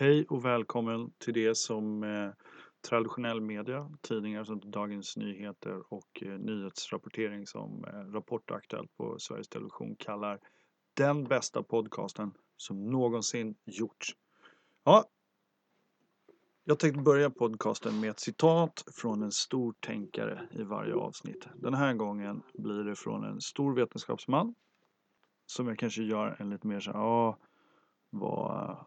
Hej och välkommen till det som eh, traditionell media, tidningar som Dagens Nyheter och eh, nyhetsrapportering som eh, Rapport Aktuellt på Sveriges Television kallar den bästa podcasten som någonsin gjorts. Ja, jag tänkte börja podcasten med ett citat från en stor tänkare i varje avsnitt. Den här gången blir det från en stor vetenskapsman som jag kanske gör en lite mer så här, ja, vad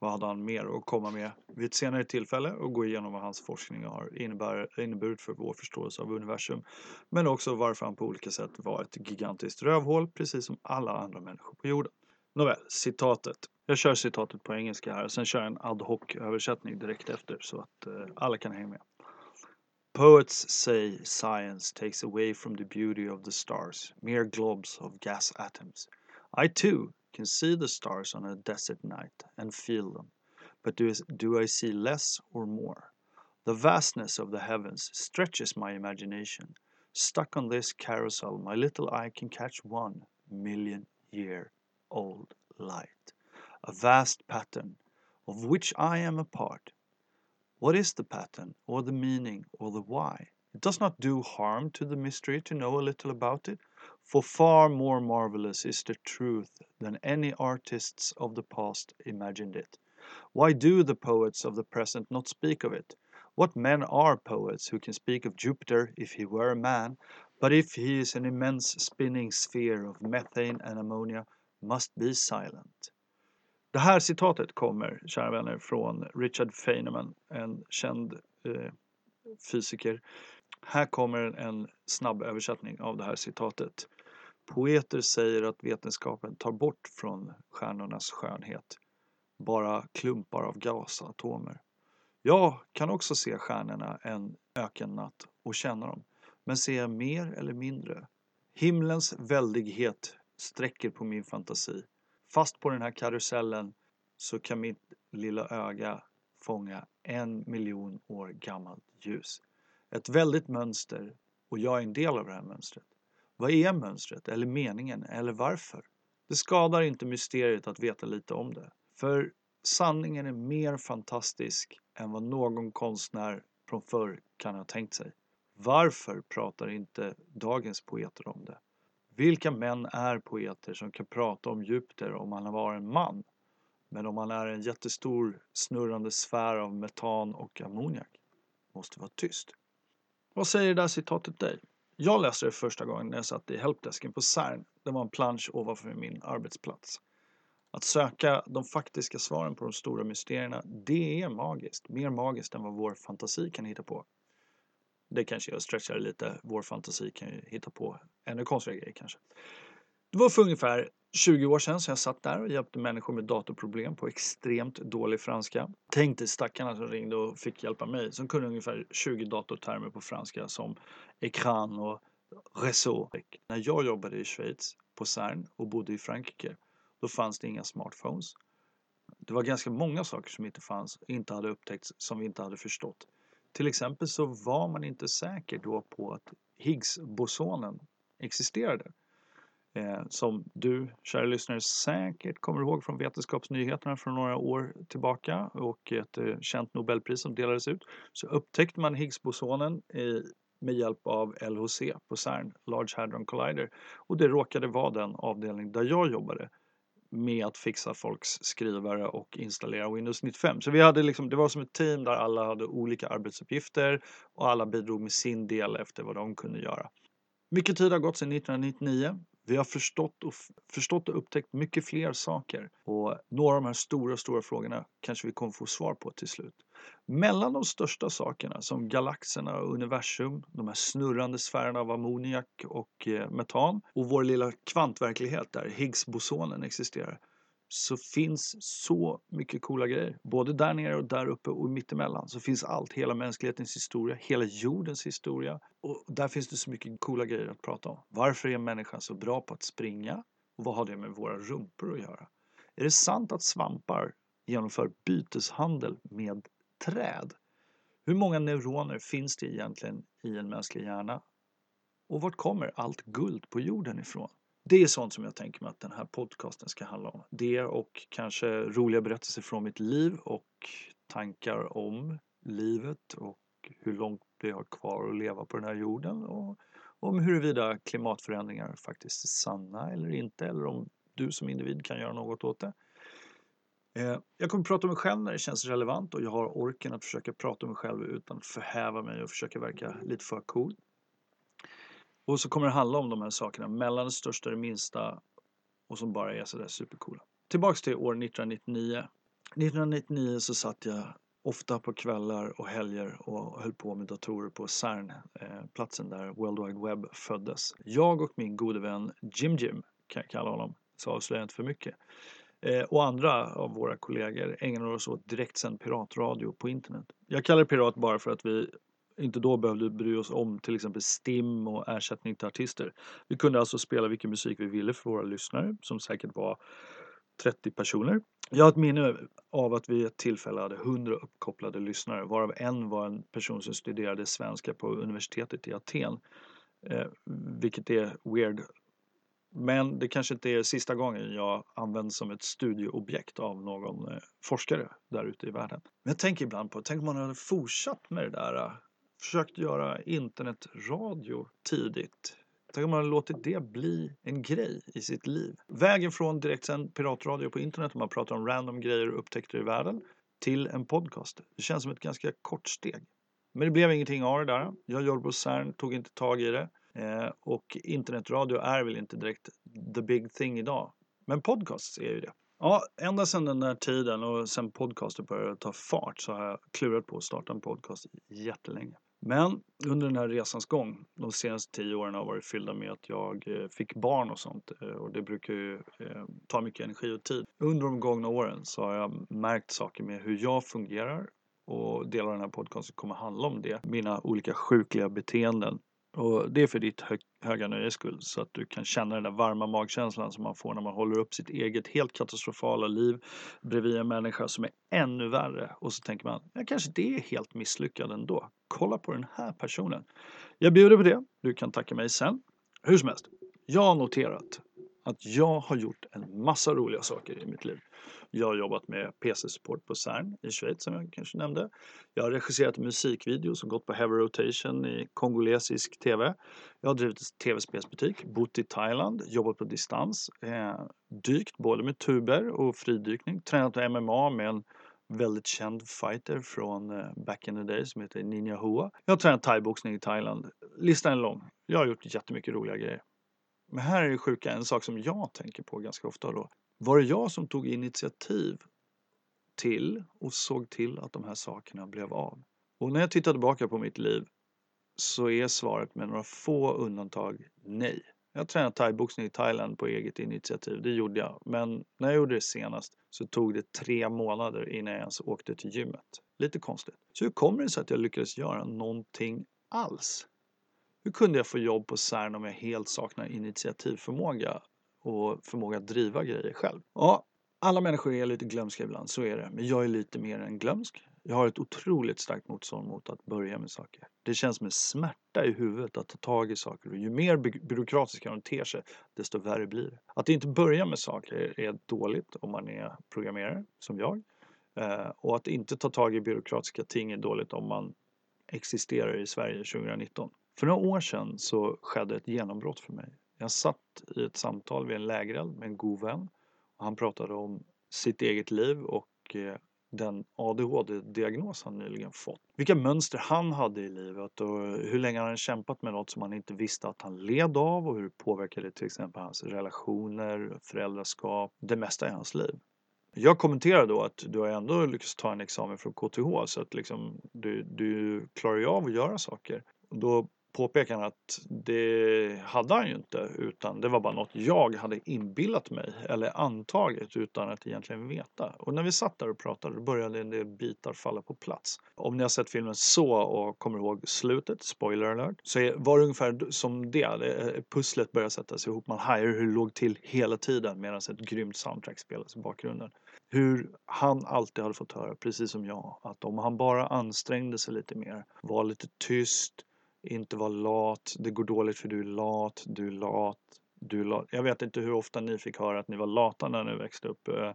vad hade han mer att komma med vid ett senare tillfälle och gå igenom vad hans forskning har innebär, inneburit för vår förståelse av universum. Men också varför han på olika sätt var ett gigantiskt rövhål precis som alla andra människor på jorden. Nåväl, citatet. Jag kör citatet på engelska här, sen kör jag en ad hoc översättning direkt efter så att uh, alla kan hänga med. Poets say science takes away from the beauty of the stars, mere globs of gas atoms. I too can see the stars on a desert night and feel them, but do, do I see less or more? The vastness of the heavens stretches my imagination. Stuck on this carousel, my little eye can catch one million year old light. A vast pattern of which I am a part. What is the pattern, or the meaning, or the why? It does not do harm to the mystery to know a little about it, for far more marvelous is the truth than any artists of the past imagined it. Why do the poets of the present not speak of it? What men are poets who can speak of Jupiter if he were a man, but if he is an immense spinning sphere of methane and ammonia must be silent? Det här citatet kommer, kära vänner, från Richard Feynman, en känd eh, fysiker. Här kommer en snabb översättning av det här citatet. Poeter säger att vetenskapen tar bort från stjärnornas skönhet bara klumpar av gasatomer. Jag kan också se stjärnorna en ökennatt och känna dem, men ser jag mer eller mindre? Himlens väldighet sträcker på min fantasi. Fast på den här karusellen så kan mitt lilla öga fånga en miljon år gammalt ljus. Ett väldigt mönster och jag är en del av det här mönstret. Vad är mönstret eller meningen eller varför? Det skadar inte mysteriet att veta lite om det. För sanningen är mer fantastisk än vad någon konstnär från förr kan ha tänkt sig. Varför pratar inte dagens poeter om det? Vilka män är poeter som kan prata om Jupiter om han var en man? Men om han är en jättestor snurrande sfär av metan och ammoniak måste vara tyst. Vad säger det där citatet dig? Jag läste det första gången när jag satt i helpdesken på CERN. Det var en plansch ovanför min arbetsplats. Att söka de faktiska svaren på de stora mysterierna, det är magiskt. Mer magiskt än vad vår fantasi kan hitta på. Det kanske jag stretchar lite. Vår fantasi kan ju hitta på ännu konstigare grejer kanske. Det var för ungefär 20 år sedan som jag satt där och hjälpte människor med datorproblem på extremt dålig franska. Tänk dig stackarna som ringde och fick hjälpa mig som kunde ungefär 20 datortermer på franska som ekran och réseau. När jag jobbade i Schweiz på CERN och bodde i Frankrike då fanns det inga smartphones. Det var ganska många saker som inte fanns, inte hade upptäckts, som vi inte hade förstått. Till exempel så var man inte säker då på att Higgs-bosonen existerade. Eh, som du, kära lyssnare, säkert kommer ihåg från Vetenskapsnyheterna från några år tillbaka och ett eh, känt Nobelpris som delades ut. Så upptäckte man Higgsbosonen eh, med hjälp av LHC på CERN, Large Hadron Collider. Och det råkade vara den avdelning där jag jobbade med att fixa folks skrivare och installera Windows 95. Så vi hade liksom, det var som ett team där alla hade olika arbetsuppgifter och alla bidrog med sin del efter vad de kunde göra. Mycket tid har gått sedan 1999. Vi har förstått och, förstått och upptäckt mycket fler saker och några av de här stora, stora frågorna kanske vi kommer få svar på till slut. Mellan de största sakerna som galaxerna och universum, de här snurrande sfärerna av ammoniak och eh, metan och vår lilla kvantverklighet där Higgsbosonen existerar så finns så mycket coola grejer. Både där nere och där uppe och mittemellan så finns allt. Hela mänsklighetens historia, hela jordens historia. Och där finns det så mycket coola grejer att prata om. Varför är människan så bra på att springa? Och vad har det med våra rumpor att göra? Är det sant att svampar genomför byteshandel med träd? Hur många neuroner finns det egentligen i en mänsklig hjärna? Och vart kommer allt guld på jorden ifrån? Det är sånt som jag tänker mig att den här podcasten ska handla om. Det och kanske roliga berättelser från mitt liv och tankar om livet och hur långt vi har kvar att leva på den här jorden och om huruvida klimatförändringar faktiskt är sanna eller inte eller om du som individ kan göra något åt det. Eh, jag kommer att prata om mig själv när det känns relevant och jag har orken att försöka prata om mig själv utan att förhäva mig och försöka verka lite för cool. Och så kommer det handla om de här sakerna mellan det största och det minsta och som bara är sådär supercoola. Tillbaks till år 1999. 1999 så satt jag ofta på kvällar och helger och höll på med datorer på CERN, eh, platsen där World Wide Web föddes. Jag och min gode vän Jim Jim, kan jag kalla honom, så avslöjar jag inte för mycket, eh, och andra av våra kollegor ägnade oss åt direktsänd piratradio på internet. Jag kallar det pirat bara för att vi inte då behövde bry oss om till exempel STIM och ersättning till artister. Vi kunde alltså spela vilken musik vi ville för våra lyssnare, som säkert var 30 personer. Jag har ett minne av att vi ett tillfälle hade 100 uppkopplade lyssnare varav en var en person som studerade svenska på universitetet i Aten. Eh, vilket är weird. Men det kanske inte är sista gången jag används som ett studieobjekt av någon eh, forskare där ute i världen. Men jag tänker ibland på, tänk om man hade fortsatt med det där, eh, försökt göra internetradio tidigt. Tänk om man hade låtit det bli en grej i sitt liv. Vägen från direktsänd piratradio på internet, man pratar om random grejer och upptäckter i världen, till en podcast. Det känns som ett ganska kort steg. Men det blev ingenting av det där. Jag jobbade på CERN, tog inte tag i det. Eh, och internetradio är väl inte direkt the big thing idag. Men podcasts är ju det. Ja, ända sedan den där tiden och sen podcaster började ta fart så har jag klurat på att starta en podcast jättelänge. Men under den här resans gång, de senaste tio åren har varit fyllda med att jag eh, fick barn och sånt eh, och det brukar ju eh, ta mycket energi och tid. Under de gångna åren så har jag märkt saker med hur jag fungerar och delar av den här podcasten kommer handla om det. Mina olika sjukliga beteenden och det är för ditt högt höga nöjes skull så att du kan känna den där varma magkänslan som man får när man håller upp sitt eget helt katastrofala liv bredvid en människa som är ännu värre och så tänker man, ja kanske det är helt misslyckad ändå. Kolla på den här personen. Jag bjuder på det. Du kan tacka mig sen. Hur som helst, jag har noterat att jag har gjort en massa roliga saker i mitt liv. Jag har jobbat med PC-support på CERN i Schweiz som jag kanske nämnde. Jag har regisserat musikvideos och gått på heavy rotation i kongolesisk TV. Jag har drivit tv-spelsbutik, bott i Thailand, jobbat på distans, eh, dykt både med tuber och fridykning, tränat MMA med en väldigt känd fighter från eh, back in the day som heter Ninja Hua. Jag har tränat thaiboxning i Thailand. Listan är lång. Jag har gjort jättemycket roliga grejer. Men här är det sjuka, en sak som jag tänker på ganska ofta då. Var det jag som tog initiativ till och såg till att de här sakerna blev av? Och när jag tittar tillbaka på mitt liv så är svaret med några få undantag nej. Jag tränade thaiboxning i Thailand på eget initiativ, det gjorde jag. Men när jag gjorde det senast så tog det tre månader innan jag ens åkte till gymmet. Lite konstigt. Så hur kommer det sig att jag lyckades göra någonting alls? Hur kunde jag få jobb på CERN om jag helt saknar initiativförmåga och förmåga att driva grejer själv? Ja, alla människor är lite glömska ibland, så är det. Men jag är lite mer än glömsk. Jag har ett otroligt starkt motstånd mot att börja med saker. Det känns som en smärta i huvudet att ta tag i saker och ju mer byråkratiska de ter sig, desto värre blir det. Att inte börja med saker är dåligt om man är programmerare, som jag. Eh, och att inte ta tag i byråkratiska ting är dåligt om man existerar i Sverige 2019. För några år sedan så skedde ett genombrott för mig. Jag satt i ett samtal vid en lägereld med en god vän och han pratade om sitt eget liv och eh, den ADHD-diagnos han nyligen fått. Vilka mönster han hade i livet och hur länge han kämpat med något som han inte visste att han led av och hur det påverkade till exempel hans relationer, föräldraskap, det mesta i hans liv. Jag kommenterade då att du har ändå lyckats ta en examen från KTH så att liksom du, du klarar ju av att göra saker. Då påpekar att det hade han ju inte utan det var bara något jag hade inbillat mig eller antagit utan att egentligen veta. Och när vi satt där och pratade började en del bitar falla på plats. Om ni har sett filmen så och kommer ihåg slutet, spoiler alert, så var det ungefär som det. Pusslet började sättas ihop. Man hajar hur det låg till hela tiden medan ett grymt soundtrack spelades i bakgrunden. Hur han alltid hade fått höra, precis som jag, att om han bara ansträngde sig lite mer, var lite tyst, inte vara lat, det går dåligt för du är lat, du är lat. du är lat. Jag vet inte hur ofta ni fick höra att ni var lata när ni växte upp. Eh,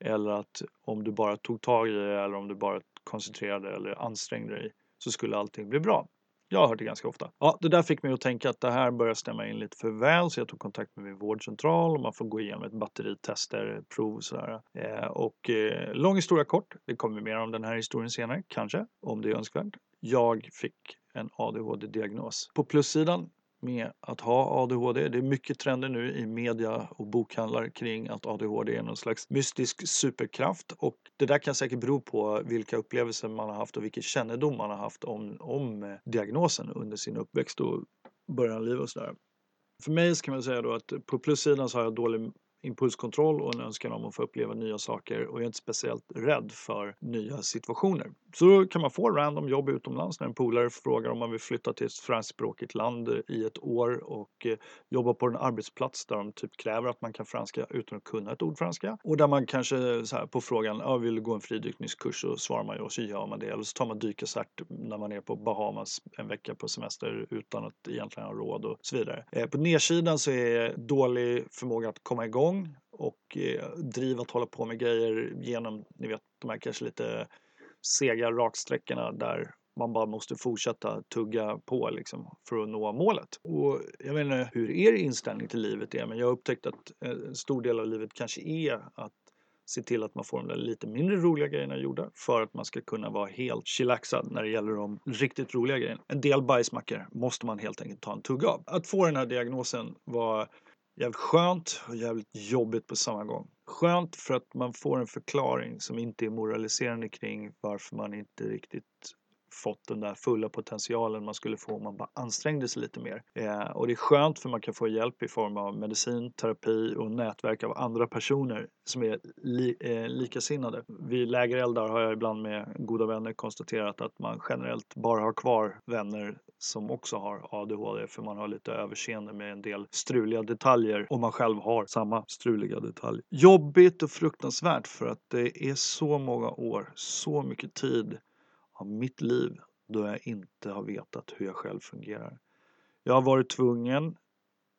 eller att om du bara tog tag i det eller om du bara koncentrerade eller ansträngde dig så skulle allting bli bra. Jag har hört det ganska ofta. Ja, det där fick mig att tänka att det här börjar stämma in lite för väl så jag tog kontakt med min vårdcentral och man får gå igenom ett batteri tester, prov och sådär. Eh, och eh, lång historia kort, det kommer mer om den här historien senare, kanske, om det är önskvärt. Jag fick en ADHD-diagnos. På plussidan med att ha ADHD. Det är mycket trender nu i media och bokhandlar kring att ADHD är någon slags mystisk superkraft och det där kan säkert bero på vilka upplevelser man har haft och vilken kännedom man har haft om, om eh, diagnosen under sin uppväxt och början av livet och sådär. För mig så kan man säga då att på plussidan så har jag dålig impulskontroll och en önskan om att få uppleva nya saker och jag är inte speciellt rädd för nya situationer. Så då kan man få random jobb utomlands när en polare frågar om man vill flytta till ett franskspråkigt land i ett år och eh, jobba på en arbetsplats där de typ kräver att man kan franska utan att kunna ett ord franska. Och där man kanske så här, på frågan, ja, vill du gå en fridykningskurs? Så svarar man ja, och så gör man det. Eller så tar man dykcert när man är på Bahamas en vecka på semester utan att egentligen ha råd och så vidare. Eh, på nedsidan så är dålig förmåga att komma igång och eh, driv att hålla på med grejer genom, ni vet, de här kanske lite sega raksträckorna där man bara måste fortsätta tugga på liksom för att nå målet. Och jag vet inte hur er inställning till livet är, men jag har upptäckt att eh, en stor del av livet kanske är att se till att man får de där lite mindre roliga grejerna gjorda för att man ska kunna vara helt chillaxad när det gäller de riktigt roliga grejerna. En del bajsmackor måste man helt enkelt ta en tugga av. Att få den här diagnosen var jävligt skönt och jävligt jobbigt på samma gång. Skönt för att man får en förklaring som inte är moraliserande kring varför man inte riktigt fått den där fulla potentialen man skulle få om man bara ansträngde sig lite mer. Eh, och det är skönt för man kan få hjälp i form av medicin, terapi och nätverk av andra personer som är li, eh, likasinnade. Vid lägereldar har jag ibland med goda vänner konstaterat att man generellt bara har kvar vänner som också har ADHD för man har lite överseende med en del struliga detaljer och man själv har samma struliga detaljer. Jobbigt och fruktansvärt för att det är så många år, så mycket tid av mitt liv då jag inte har vetat hur jag själv fungerar. Jag har varit tvungen,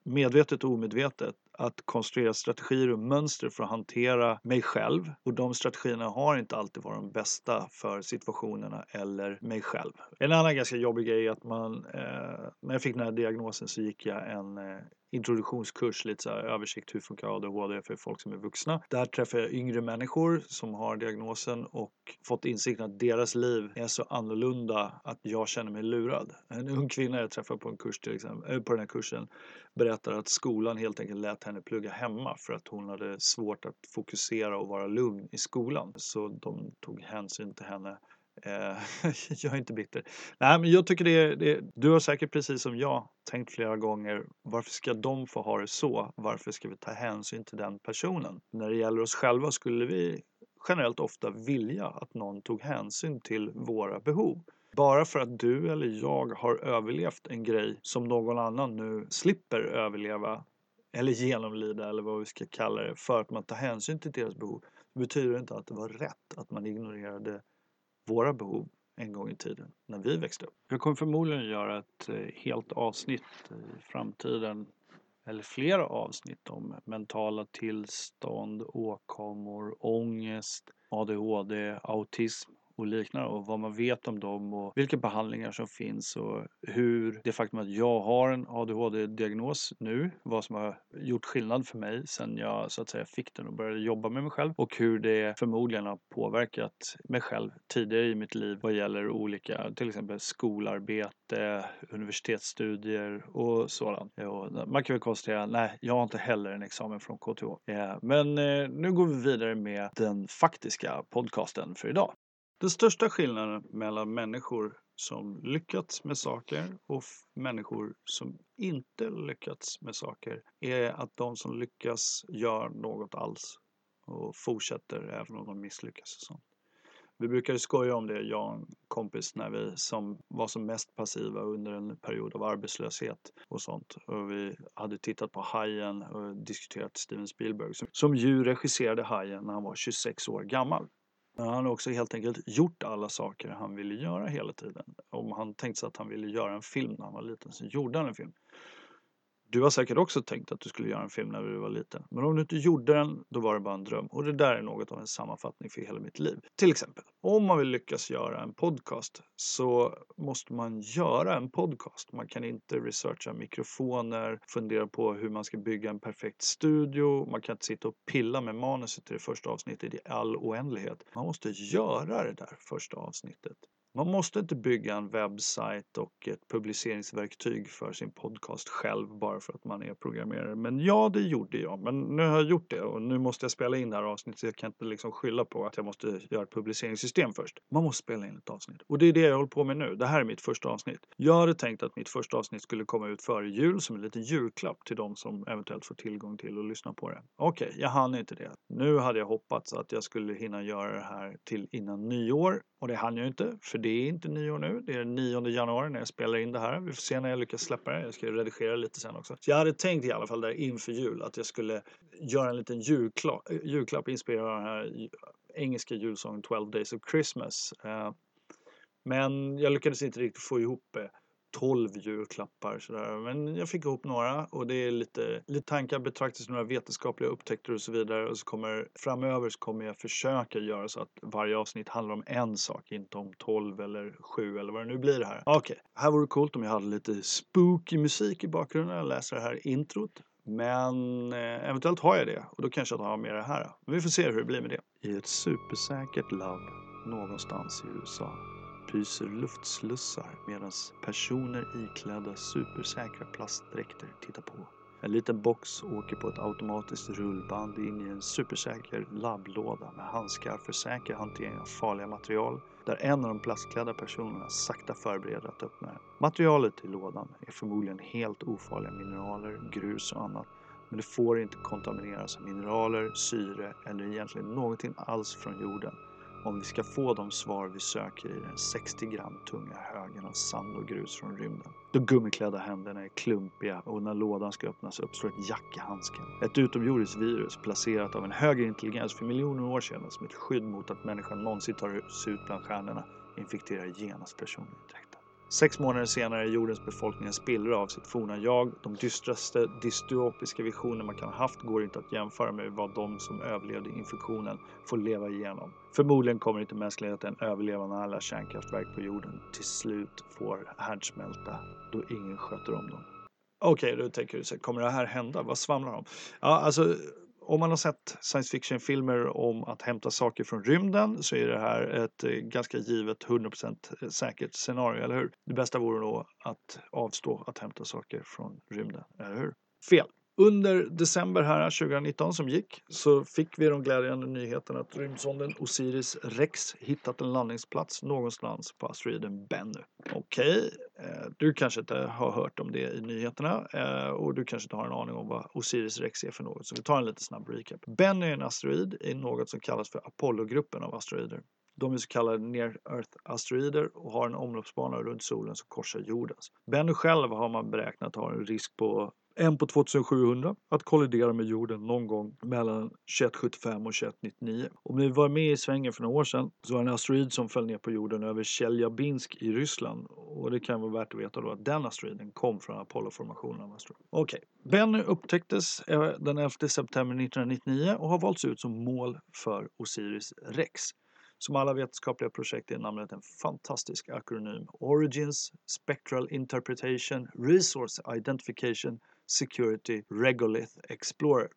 medvetet och omedvetet, att konstruera strategier och mönster för att hantera mig själv och de strategierna har inte alltid varit de bästa för situationerna eller mig själv. En annan ganska jobbig grej är att man, eh, när jag fick den här diagnosen så gick jag en eh, introduktionskurs, lite så här översikt hur funkar ADHD för folk som är vuxna. Där träffar jag yngre människor som har diagnosen och fått insikten att deras liv är så annorlunda att jag känner mig lurad. En ung kvinna jag träffade på en kurs till exempel, eh, på den här kursen berättar att skolan helt enkelt lät henne plugga hemma för att hon hade svårt att fokusera och vara lugn i skolan. Så de tog hänsyn till henne Eh, jag är inte bitter. Nej, men jag tycker det, det, du har säkert precis som jag tänkt flera gånger. Varför ska de få ha det så? Varför ska vi ta hänsyn till den personen? När det gäller oss själva skulle vi generellt ofta vilja att någon tog hänsyn till våra behov. Bara för att du eller jag har överlevt en grej som någon annan nu slipper överleva eller genomlida eller vad vi ska kalla det för att man tar hänsyn till deras behov betyder det inte att det var rätt att man ignorerade våra behov en gång i tiden när vi växte upp. Jag kommer förmodligen göra ett eh, helt avsnitt i framtiden eller flera avsnitt om mentala tillstånd, åkommor, ångest, ADHD, autism och liknande och vad man vet om dem och vilka behandlingar som finns och hur det faktum att jag har en ADHD-diagnos nu, vad som har gjort skillnad för mig sen jag så att säga fick den och började jobba med mig själv och hur det förmodligen har påverkat mig själv tidigare i mitt liv vad gäller olika, till exempel skolarbete, universitetsstudier och sådant. Man kan väl konstatera, nej, jag har inte heller en examen från KTH. Men eh, nu går vi vidare med den faktiska podcasten för idag. Den största skillnaden mellan människor som lyckats med saker och människor som inte lyckats med saker är att de som lyckas gör något alls och fortsätter även om de misslyckas. Och sånt. Vi brukade skoja om det, jag och en kompis, när vi som var som mest passiva under en period av arbetslöshet och sånt. Och vi hade tittat på Hajen och diskuterat Steven Spielberg som, som ju regisserade Hajen när han var 26 år gammal. Men han har också helt enkelt gjort alla saker han ville göra hela tiden. Om han tänkte sig att han ville göra en film när han var liten så gjorde han en film. Du har säkert också tänkt att du skulle göra en film när du var liten. Men om du inte gjorde den, då var det bara en dröm. Och det där är något av en sammanfattning för hela mitt liv. Till exempel, om man vill lyckas göra en podcast så måste man göra en podcast. Man kan inte researcha mikrofoner, fundera på hur man ska bygga en perfekt studio. Man kan inte sitta och pilla med manuset till det första avsnittet i all oändlighet. Man måste göra det där första avsnittet. Man måste inte bygga en webbsajt och ett publiceringsverktyg för sin podcast själv bara för att man är programmerare. Men ja, det gjorde jag. Men nu har jag gjort det och nu måste jag spela in det här avsnittet jag kan inte liksom skylla på att jag måste göra ett publiceringssystem först. Man måste spela in ett avsnitt och det är det jag håller på med nu. Det här är mitt första avsnitt. Jag hade tänkt att mitt första avsnitt skulle komma ut före jul som en liten julklapp till de som eventuellt får tillgång till och lyssna på det. Okej, okay, jag hann inte det. Nu hade jag hoppats att jag skulle hinna göra det här till innan nyår och det hann jag inte för det är inte nyår nu. Det är den 9 januari när jag spelar in det här. Vi får se när jag lyckas släppa det. Jag ska redigera lite sen också. Så jag hade tänkt i alla fall där inför jul att jag skulle göra en liten julklapp, julklapp inspirerad av den här engelska julsången 12 Days of Christmas. Eh, men jag lyckades inte riktigt få ihop det 12 julklappar sådär. Men jag fick ihop några och det är lite, lite tankar betraktas några vetenskapliga upptäckter och så vidare. Och så kommer framöver så kommer jag försöka göra så att varje avsnitt handlar om en sak, inte om 12 eller 7 eller vad det nu blir här. Okej, okay. här vore det coolt om jag hade lite spooky musik i bakgrunden. Jag läser det här introt. Men eh, eventuellt har jag det och då kanske jag har med det här. Men vi får se hur det blir med det. I ett supersäkert labb någonstans i USA pyser luftslussar medan personer iklädda supersäkra plastdräkter tittar på. En liten box åker på ett automatiskt rullband in i en supersäker labblåda med handskar för säker hantering av farliga material där en av de plastklädda personerna sakta förbereder att öppna den. Materialet i lådan är förmodligen helt ofarliga mineraler, grus och annat men det får inte kontamineras av mineraler, syre eller egentligen någonting alls från jorden om vi ska få de svar vi söker i den 60 gram tunga högen av sand och grus från rymden. De gummiklädda händerna är klumpiga och när lådan ska öppnas uppstår ett jack i handsken. Ett utomjordiskt virus placerat av en högre intelligens för miljoner år sedan som ett skydd mot att människan någonsin tar sig ut bland stjärnorna infekterar genast personen direkt. Sex månader senare är jordens befolkning en spillra av sitt forna jag. De dystraste dystopiska visioner man kan ha haft går inte att jämföra med vad de som överlevde infektionen får leva igenom. Förmodligen kommer inte mänskligheten överleva när alla kärnkraftverk på jorden till slut får härdsmälta då ingen sköter om dem. Okej, okay, då tänker du sig, kommer det här hända? Vad svamlar de? Ja, alltså om man har sett science fiction-filmer om att hämta saker från rymden så är det här ett eh, ganska givet 100% eh, säkert scenario, eller hur? Det bästa vore då att avstå att hämta saker från rymden, eller hur? Fel! Under december här 2019 som gick så fick vi de glädjande nyheterna att rymdsonden Osiris Rex hittat en landningsplats någonstans på asteroiden Bennu. Okej, okay. Du kanske inte har hört om det i nyheterna eh, och du kanske inte har en aning om vad Osiris Rex är för något. Så vi tar en lite snabb recap. Bennu är en asteroid i något som kallas för Apollo-gruppen av asteroider. De är så kallade near Earth asteroider och har en omloppsbana runt solen som korsar jordens. Bennu själv har man beräknat har en risk på en på 2700 att kollidera med jorden någon gång mellan 2175 och 2199. Om ni var med i svängen för några år sedan så var det en asteroid som föll ner på jorden över Tjeljabinsk i Ryssland och det kan vara värt att veta då att den asteroiden kom från Apollo-formationen av asteroid. Okej, okay. Bennu upptäcktes eh, den 11 september 1999 och har valts ut som mål för Osiris Rex. Som alla vetenskapliga projekt är namnet en fantastisk akronym. Origins, Spectral Interpretation, Resource Identification, Security Regolith Explorer.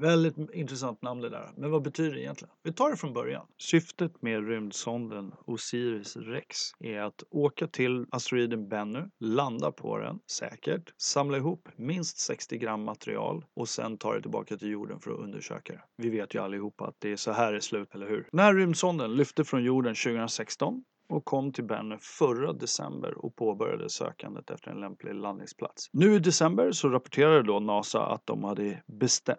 Väldigt intressant namn det där. Men vad betyder det egentligen? Vi tar det från början. Syftet med rymdsonden Osiris Rex är att åka till asteroiden Bennu, landa på den säkert, samla ihop minst 60 gram material och sen ta det tillbaka till jorden för att undersöka det. Vi vet ju allihopa att det är så här i är slut, eller hur? Den här rymdsonden lyfte från jorden 2016 och kom till Bennu förra december och påbörjade sökandet efter en lämplig landningsplats. Nu i december så rapporterade då NASA att de, hade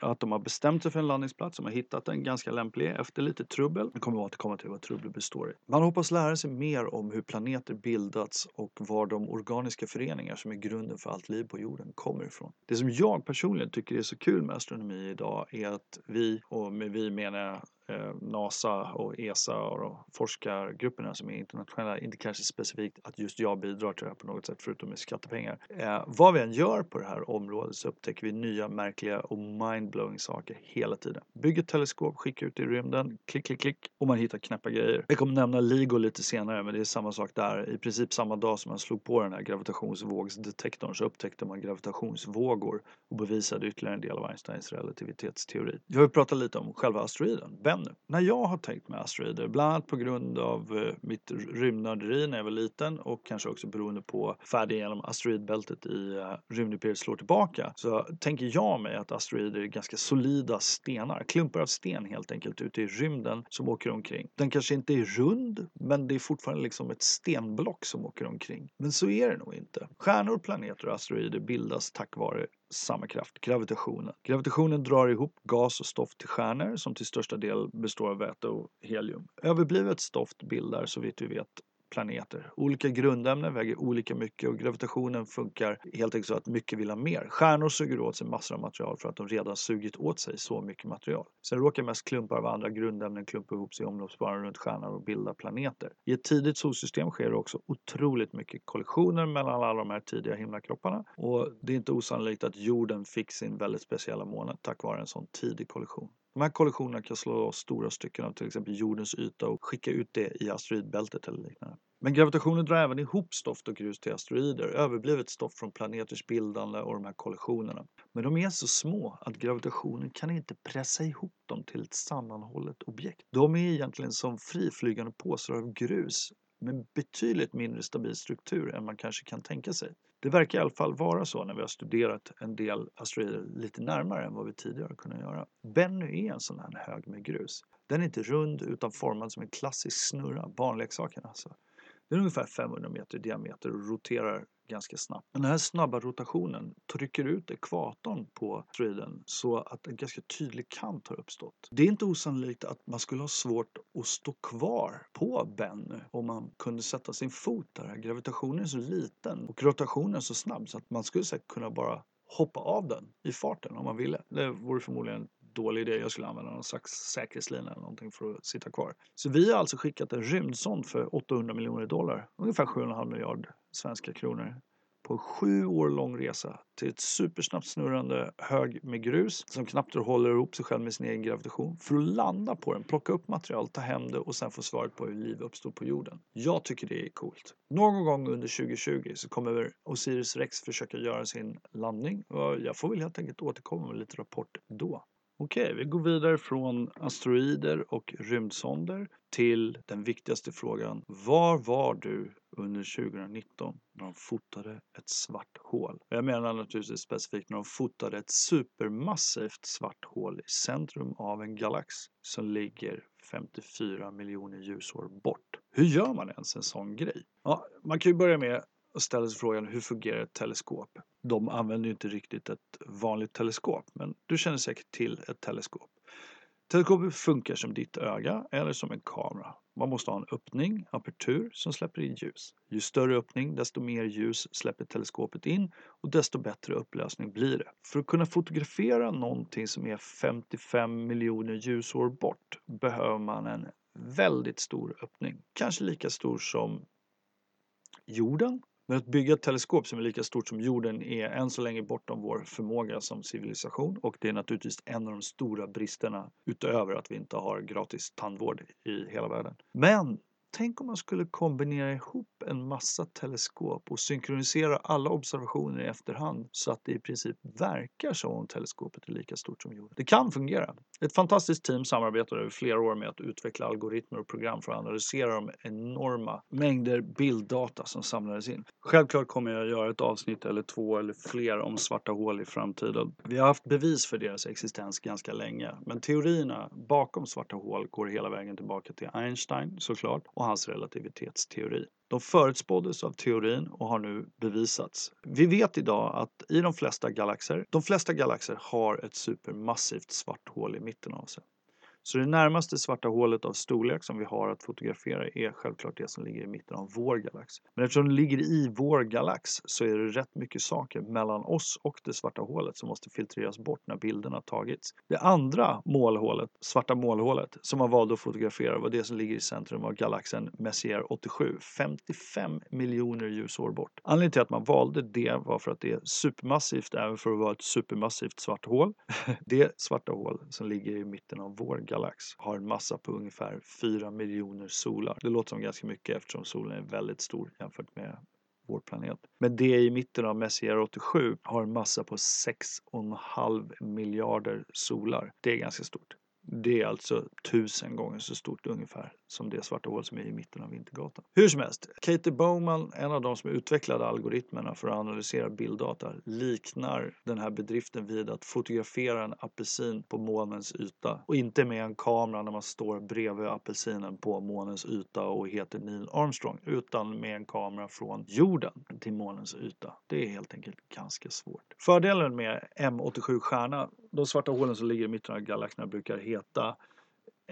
att de har bestämt sig för en landningsplats, de har hittat en ganska lämplig efter lite trubbel. Jag kommer återkomma till vad trubbel består i. Man hoppas lära sig mer om hur planeter bildats och var de organiska föreningar som är grunden för allt liv på jorden kommer ifrån. Det som jag personligen tycker är så kul med astronomi idag är att vi, och med vi menar jag Eh, NASA och ESA och forskargrupperna som är internationella, inte kanske specifikt att just jag bidrar till det här på något sätt förutom med skattepengar. Eh, vad vi än gör på det här området så upptäcker vi nya märkliga och mindblowing saker hela tiden. Bygger teleskop, skickar ut i rymden, klick, klick, klick och man hittar knäppa grejer. Jag kommer nämna LIGO lite senare men det är samma sak där. I princip samma dag som man slog på den här gravitationsvågsdetektorn så upptäckte man gravitationsvågor och bevisade ytterligare en del av Einsteins relativitetsteori. Jag vill prata lite om själva asteroiden, men När jag har tänkt med asteroider, bland annat på grund av eh, mitt rymdnörderi när jag var liten och kanske också beroende på färden genom asteroidbältet i eh, rymdimperiet slår tillbaka, så tänker jag mig att asteroider är ganska solida stenar, klumpar av sten helt enkelt ute i rymden som åker omkring. Den kanske inte är rund, men det är fortfarande liksom ett stenblock som åker omkring. Men så är det nog inte. Stjärnor, planeter och asteroider bildas tack vare samma kraft, gravitationen. Gravitationen drar ihop gas och stoft till stjärnor som till största del består av väte och helium. Överblivet stoft bildar, så vitt vi vet, planeter. Olika grundämnen väger olika mycket och gravitationen funkar helt enkelt så att mycket vill ha mer. Stjärnor suger åt sig massor av material för att de redan sugit åt sig så mycket material. Sen råkar mest klumpar av andra grundämnen klumpa ihop sig i omloppsbanan runt stjärnan och bilda planeter. I ett tidigt solsystem sker det också otroligt mycket kollisioner mellan alla de här tidiga himlakropparna och det är inte osannolikt att jorden fick sin väldigt speciella måne tack vare en sån tidig kollision. De här kollisionerna kan slå loss stora stycken av till exempel jordens yta och skicka ut det i asteroidbältet eller liknande. Men gravitationen drar även ihop stoft och grus till asteroider, överblivet stoft från planeters bildande och de här kollisionerna. Men de är så små att gravitationen kan inte pressa ihop dem till ett sammanhållet objekt. De är egentligen som friflygande påsar av grus med betydligt mindre stabil struktur än man kanske kan tänka sig. Det verkar i alla fall vara så när vi har studerat en del asteroider lite närmare än vad vi tidigare kunnat göra. Bennu är en sån här hög med grus. Den är inte rund utan formad som en klassisk snurra, barnleksaken alltså. Den är ungefär 500 meter i diameter och roterar ganska snabbt. Den här snabba rotationen trycker ut ekvatorn på asteroiden så att en ganska tydlig kant har uppstått. Det är inte osannolikt att man skulle ha svårt att stå kvar på Bennu om man kunde sätta sin fot där. Gravitationen är så liten och rotationen så snabb så att man skulle säkert kunna bara hoppa av den i farten om man ville. Det vore förmodligen dålig idé. Jag skulle använda någon slags säkerhetslina eller någonting för att sitta kvar. Så vi har alltså skickat en rymdsond för 800 miljoner dollar, ungefär 7,5 miljard svenska kronor på en sju år lång resa till ett supersnabbt snurrande hög med grus som knappt håller ihop sig själv med sin egen gravitation för att landa på den, plocka upp material, ta hem det och sen få svaret på hur liv uppstod på jorden. Jag tycker det är coolt. Någon gång under 2020 så kommer Osiris Rex försöka göra sin landning och jag får väl helt enkelt återkomma med lite rapport då. Okej, vi går vidare från asteroider och rymdsonder till den viktigaste frågan. Var var du under 2019 när de fotade ett svart hål? Jag menar naturligtvis specifikt när de fotade ett supermassivt svart hål i centrum av en galax som ligger 54 miljoner ljusår bort. Hur gör man ens en sån grej? Ja, man kan ju börja med och ställer sig frågan hur fungerar ett teleskop? De använder ju inte riktigt ett vanligt teleskop, men du känner säkert till ett teleskop. Teleskopet funkar som ditt öga eller som en kamera. Man måste ha en öppning, apertur, som släpper in ljus. Ju större öppning, desto mer ljus släpper teleskopet in och desto bättre upplösning blir det. För att kunna fotografera någonting som är 55 miljoner ljusår bort behöver man en väldigt stor öppning. Kanske lika stor som jorden men att bygga ett teleskop som är lika stort som jorden är än så länge bortom vår förmåga som civilisation och det är naturligtvis en av de stora bristerna utöver att vi inte har gratis tandvård i hela världen. Men Tänk om man skulle kombinera ihop en massa teleskop och synkronisera alla observationer i efterhand så att det i princip verkar som om teleskopet är lika stort som jorden. Det kan fungera. Ett fantastiskt team samarbetar över flera år med att utveckla algoritmer och program för att analysera de enorma mängder bilddata som samlades in. Självklart kommer jag att göra ett avsnitt eller två eller fler om svarta hål i framtiden. Vi har haft bevis för deras existens ganska länge, men teorierna bakom svarta hål går hela vägen tillbaka till Einstein såklart och hans relativitetsteori. De förutspåddes av teorin och har nu bevisats. Vi vet idag att i de flesta galaxer, de flesta galaxer har ett supermassivt svart hål i mitten av sig. Så det närmaste svarta hålet av storlek som vi har att fotografera är självklart det som ligger i mitten av vår galax. Men eftersom det ligger i vår galax så är det rätt mycket saker mellan oss och det svarta hålet som måste filtreras bort när bilderna tagits. Det andra målhålet, svarta målhålet, som man valde att fotografera var det som ligger i centrum av galaxen Messier 87, 55 miljoner ljusår bort. Anledningen till att man valde det var för att det är supermassivt även för att vara ett supermassivt svart hål. Det svarta hål som ligger i mitten av vår galax har en massa på ungefär 4 miljoner solar. Det låter som ganska mycket eftersom solen är väldigt stor jämfört med vår planet. Men det i mitten av Messier 87 har en massa på 6,5 miljarder solar. Det är ganska stort. Det är alltså tusen gånger så stort ungefär som det svarta hål som är i mitten av Vintergatan. Hur som helst, Katie Bowman, en av de som utvecklade algoritmerna för att analysera bilddata, liknar den här bedriften vid att fotografera en apelsin på månens yta. Och inte med en kamera när man står bredvid apelsinen på månens yta och heter Neil Armstrong, utan med en kamera från jorden till månens yta. Det är helt enkelt ganska svårt. Fördelen med M87-stjärna, de svarta hålen som ligger i mitten av galaxerna brukar heta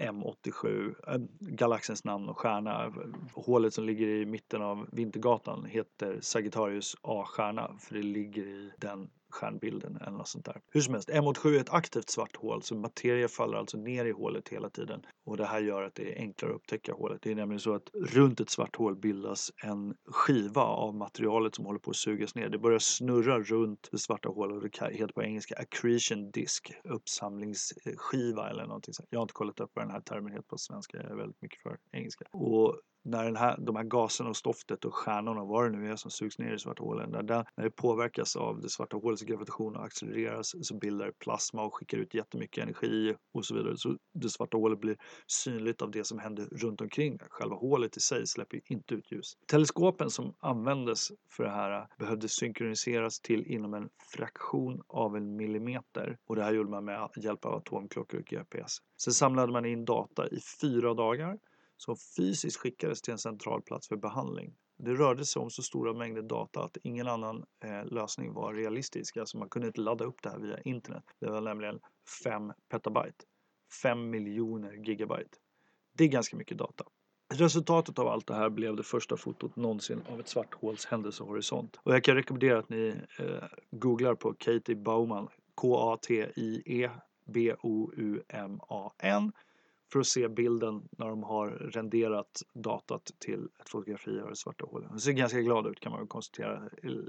M87, äh, galaxens namn och stjärna. Hålet som ligger i mitten av Vintergatan heter Sagittarius A-stjärna för det ligger i den stjärnbilden eller något sånt där. Hur som helst, M87 är ett aktivt svart hål så materia faller alltså ner i hålet hela tiden och det här gör att det är enklare att upptäcka hålet. Det är nämligen så att runt ett svart hål bildas en skiva av materialet som håller på att sugas ner. Det börjar snurra runt det svarta hålet och det heter på engelska accretion disk, uppsamlingsskiva eller någonting sånt. Jag har inte kollat upp vad den här termen heter på svenska, jag är väldigt mycket för engelska. Och när den här, de här gaserna och stoftet och stjärnorna, vad det nu är som sugs ner i svarta hålen, när, det, när det påverkas av det svarta hålets gravitation och accelereras så bildar det plasma och skickar ut jättemycket energi och så vidare. Så det svarta hålet blir synligt av det som händer runt omkring. Själva hålet i sig släpper inte ut ljus. Teleskopen som användes för det här behövde synkroniseras till inom en fraktion av en millimeter och det här gjorde man med hjälp av atomklockor och GPS. Sen samlade man in data i fyra dagar som fysiskt skickades till en central plats för behandling. Det rörde sig om så stora mängder data att ingen annan eh, lösning var realistisk. Alltså man kunde inte ladda upp det här via internet. Det var nämligen 5 petabyte. 5 miljoner gigabyte. Det är ganska mycket data. Resultatet av allt det här blev det första fotot någonsin av ett svart håls händelsehorisont. Och jag kan rekommendera att ni eh, googlar på Katie Bowman, K-A-T-I-E B-O-U-M-A-N för att se bilden när de har renderat datat till ett fotografi av det svarta hålet. Det ser ganska glad ut kan man väl konstatera.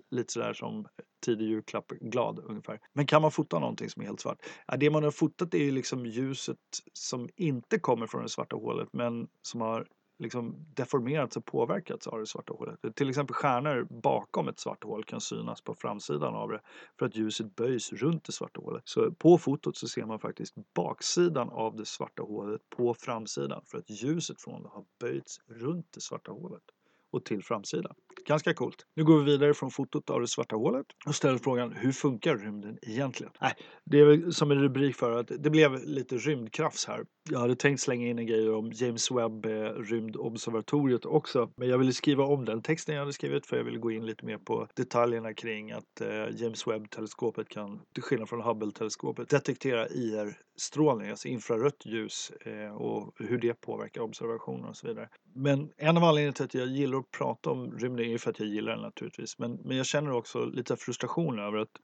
Lite sådär som tidig julklapp glad ungefär. Men kan man fota någonting som är helt svart? Ja, det man har fotat är ju liksom ljuset som inte kommer från det svarta hålet men som har liksom deformerats och påverkats av det svarta hålet. Till exempel stjärnor bakom ett svart hål kan synas på framsidan av det för att ljuset böjs runt det svarta hålet. Så på fotot så ser man faktiskt baksidan av det svarta hålet på framsidan för att ljuset från det har böjts runt det svarta hålet och till framsidan. Ganska coolt. Nu går vi vidare från fotot av det svarta hålet och ställer frågan hur funkar rymden egentligen? Nej, det är väl som en rubrik för att det blev lite rymdkrafs här. Jag hade tänkt slänga in en grej om James Webb eh, rymdobservatoriet också, men jag ville skriva om den texten jag hade skrivit för jag ville gå in lite mer på detaljerna kring att eh, James Webb-teleskopet kan, till skillnad från Hubble-teleskopet, detektera IR-strålning, alltså infrarött ljus eh, och hur det påverkar observationer och så vidare. Men en av anledningarna till att jag gillar att prata om rymden är ju för att jag gillar den naturligtvis, men, men jag känner också lite frustration över att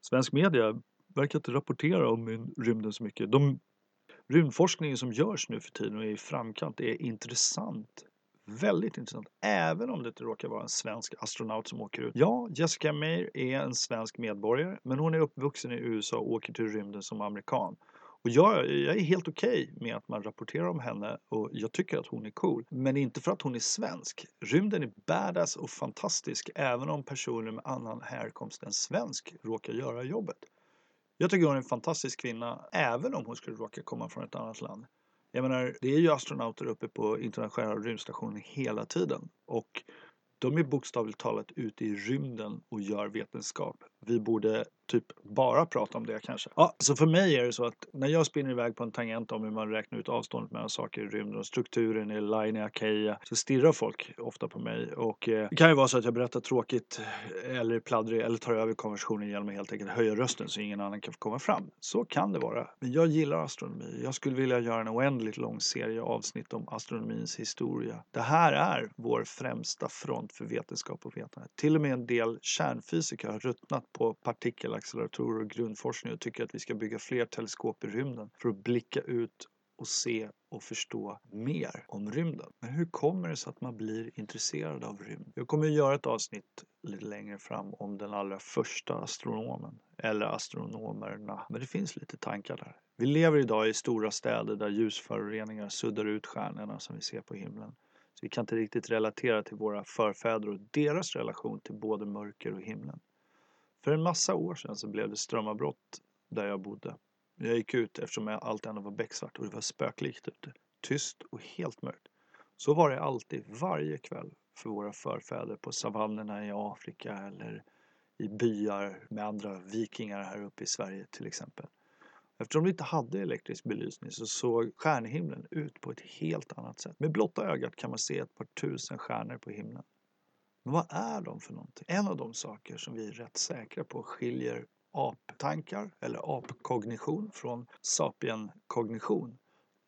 svensk media verkar inte rapportera om rymden så mycket. De rymdforskningen som görs nu för tiden och är i framkant är intressant. Väldigt intressant, även om det inte råkar vara en svensk astronaut som åker ut. Ja, Jessica Meir är en svensk medborgare, men hon är uppvuxen i USA och åker till rymden som amerikan. Och jag, jag är helt okej okay med att man rapporterar om henne och jag tycker att hon är cool. Men inte för att hon är svensk. Rymden är badass och fantastisk även om personer med annan härkomst än svensk råkar göra jobbet. Jag tycker hon är en fantastisk kvinna även om hon skulle råka komma från ett annat land. Jag menar, det är ju astronauter uppe på internationella rymdstationen hela tiden och de är bokstavligt talat ute i rymden och gör vetenskap. Vi borde typ bara prata om det kanske. Ja, så för mig är det så att när jag spinner iväg på en tangent om hur man räknar ut avståndet mellan saker i rymden och strukturen i Laine Keia så stirrar folk ofta på mig och eh, det kan ju vara så att jag berättar tråkigt eller pladdrig eller tar över konversationen genom att helt enkelt höja rösten så ingen annan kan få komma fram. Så kan det vara. Men jag gillar astronomi. Jag skulle vilja göra en oändligt lång serie avsnitt om astronomins historia. Det här är vår främsta front för vetenskap och vetande. Till och med en del kärnfysiker har ruttnat på acceleratorer och grundforskning och tycker att vi ska bygga fler teleskop i rymden för att blicka ut och se och förstå mer om rymden. Men hur kommer det sig att man blir intresserad av rymd? Jag kommer att göra ett avsnitt lite längre fram om den allra första astronomen eller astronomerna. Men det finns lite tankar där. Vi lever idag i stora städer där ljusföroreningar suddar ut stjärnorna som vi ser på himlen. Så vi kan inte riktigt relatera till våra förfäder och deras relation till både mörker och himlen. För en massa år sedan så blev det strömavbrott där jag bodde. Jag gick ut eftersom allt ändå var becksvart och det var spöklikt ute. Tyst och helt mörkt. Så var det alltid, varje kväll, för våra förfäder på savannerna i Afrika eller i byar med andra vikingar här uppe i Sverige till exempel. Eftersom de inte hade elektrisk belysning så såg stjärnhimlen ut på ett helt annat sätt. Med blotta ögat kan man se ett par tusen stjärnor på himlen. Men vad är de för någonting? En av de saker som vi är rätt säkra på skiljer aptankar eller apkognition från sapienkognition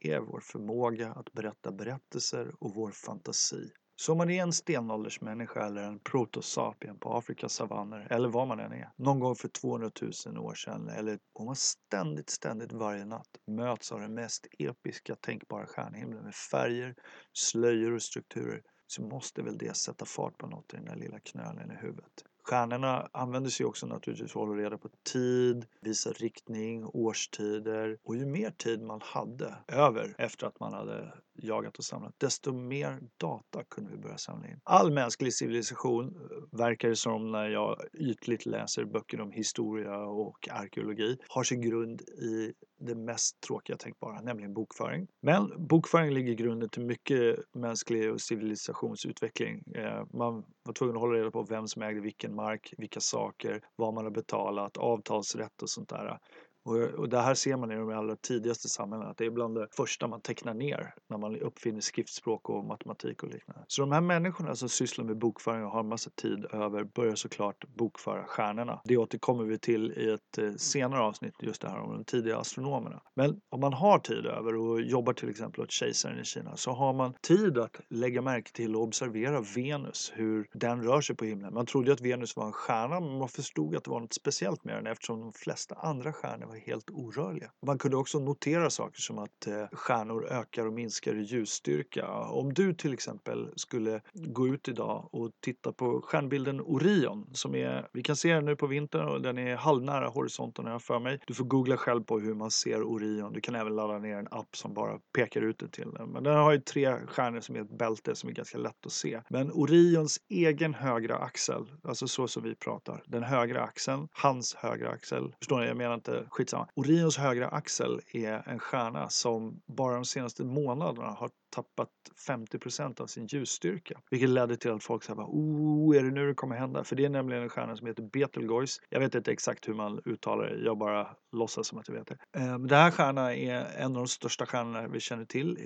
är vår förmåga att berätta berättelser och vår fantasi. Så om man är en stenåldersmänniska eller en protosapien på Afrikas savanner eller vad man än är, någon gång för 200 000 år sedan eller om man ständigt, ständigt varje natt möts av den mest episka tänkbara stjärnhimlen med färger, slöjor och strukturer så måste väl det sätta fart på något i den där lilla knölen i huvudet. Stjärnorna använder sig också naturligtvis för att hålla reda på tid, visa riktning, årstider och ju mer tid man hade över efter att man hade jagat och samlat, desto mer data kunde vi börja samla in. All mänsklig civilisation eh, verkar det som när jag ytligt läser böcker om historia och arkeologi har sin grund i det mest tråkiga tänkbara, nämligen bokföring. Men bokföring ligger i grunden till mycket mänsklig och civilisationsutveckling. Eh, man var tvungen att hålla reda på vem som ägde vilken mark, vilka saker, vad man har betalat, avtalsrätt och sånt där. Och, och det här ser man i de allra tidigaste samhällena, att det är bland det första man tecknar ner när man uppfinner skriftspråk och matematik och liknande. Så de här människorna som sysslar med bokföring och har en massa tid över börjar såklart bokföra stjärnorna. Det återkommer vi till i ett eh, senare avsnitt, just det här om de tidiga astronomerna. Men om man har tid över och jobbar till exempel åt kejsaren i Kina så har man tid att lägga märke till och observera Venus, hur den rör sig på himlen. Man trodde att Venus var en stjärna men man förstod att det var något speciellt med den eftersom de flesta andra stjärnor var var helt orörliga. Man kunde också notera saker som att eh, stjärnor ökar och minskar i ljusstyrka. Om du till exempel skulle gå ut idag och titta på stjärnbilden Orion som är, vi kan se den nu på vintern och den är halvnära horisonten har jag för mig. Du får googla själv på hur man ser Orion. Du kan även ladda ner en app som bara pekar ut det till den. Men den har ju tre stjärnor som är ett bälte som är ganska lätt att se. Men Orions egen högra axel, alltså så som vi pratar, den högra axeln, hans högra axel, förstår ni? Jag menar inte skit skitsamma. Orions högra axel är en stjärna som bara de senaste månaderna har tappat 50% av sin ljusstyrka. Vilket ledde till att folk sa oh, är det nu det kommer hända? För det är nämligen en stjärna som heter Betelgeuse. Jag vet inte exakt hur man uttalar det, jag bara låtsas som att jag vet det. Ehm, den här stjärnan är en av de största stjärnorna vi känner till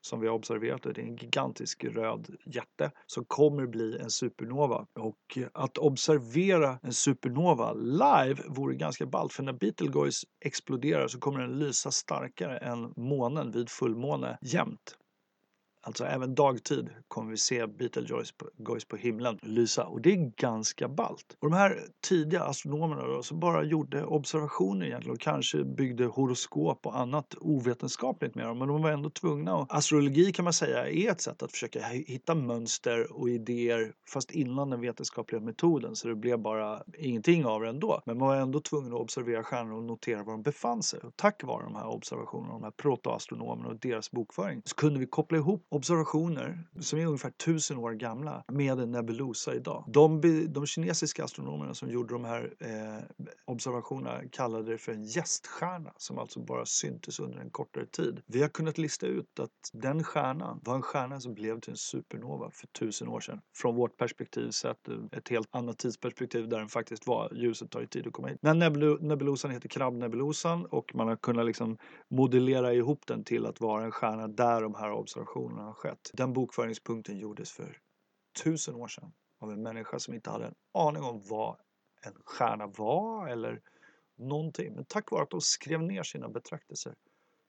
som vi har observerat. och Det är en gigantisk röd jätte som kommer bli en supernova. Och att observera en supernova live vore ganska ballt för när Betelgeuse exploderar så kommer den lysa starkare än månen vid fullmåne jämt. Alltså även dagtid kommer vi se Beetlejuice på, på himlen lysa och det är ganska ballt. Och de här tidiga astronomerna då, som bara gjorde observationer egentligen och kanske byggde horoskop och annat ovetenskapligt med dem men de var ändå tvungna. Och astrologi kan man säga är ett sätt att försöka hitta mönster och idéer fast innan den vetenskapliga metoden så det blev bara ingenting av det ändå. Men man var ändå tvungen att observera stjärnor och notera var de befann sig. Och tack vare de här observationerna, de här protoastronomerna och deras bokföring så kunde vi koppla ihop observationer som är ungefär tusen år gamla med en nebulosa idag. De, de kinesiska astronomerna som gjorde de här eh, observationerna kallade det för en gäststjärna som alltså bara syntes under en kortare tid. Vi har kunnat lista ut att den stjärnan var en stjärna som blev till en supernova för tusen år sedan. Från vårt perspektiv sett ett helt annat tidsperspektiv där den faktiskt var. Ljuset tar ju tid att komma hit. Den nebulosan heter krabbnebulosan och man har kunnat liksom modellera ihop den till att vara en stjärna där de här observationerna har skett. Den bokföringspunkten gjordes för tusen år sedan av en människa som inte hade en aning om vad en stjärna var eller någonting. Men tack vare att de skrev ner sina betraktelser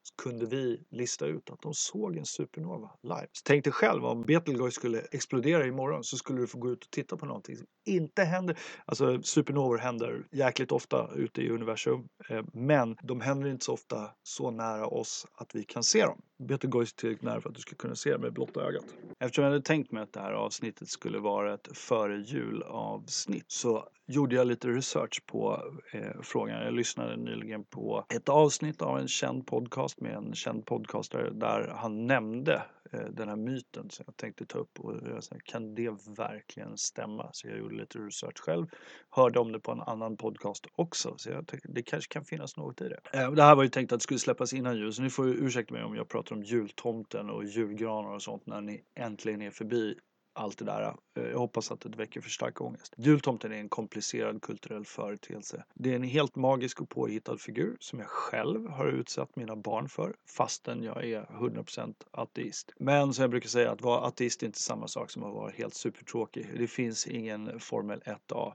så kunde vi lista ut att de såg en supernova live. Så tänk dig själv om Betelgeuse skulle explodera imorgon så skulle du få gå ut och titta på någonting som inte händer. Alltså supernovor händer jäkligt ofta ute i universum eh, men de händer inte så ofta så nära oss att vi kan se dem. Betelgeuse är tillräckligt nära för att du ska kunna se det med blotta ögat. Eftersom jag hade tänkt mig att det här avsnittet skulle vara ett före jul avsnitt så gjorde jag lite research på eh, frågan. Jag lyssnade nyligen på ett avsnitt av en känd podcast med en känd podcastare där han nämnde Eh, den här myten som jag tänkte ta upp och jag sa, kan det verkligen stämma? Så jag gjorde lite research själv, hörde om det på en annan podcast också så jag tänkte det kanske kan finnas något i det. Eh, det här var ju tänkt att det skulle släppas innan jul så ni får ursäkta mig om jag pratar om jultomten och julgranar och sånt när ni äntligen är förbi allt det där. Eh, jag hoppas att det väcker för stark ångest. Jultomten är en komplicerad kulturell företeelse. Det är en helt magisk och påhittad figur som jag själv har utsatt mina barn för fastän jag är 100% ateist. Men som jag brukar säga att vara ateist är inte samma sak som att vara helt supertråkig. Det finns ingen Formel 1A.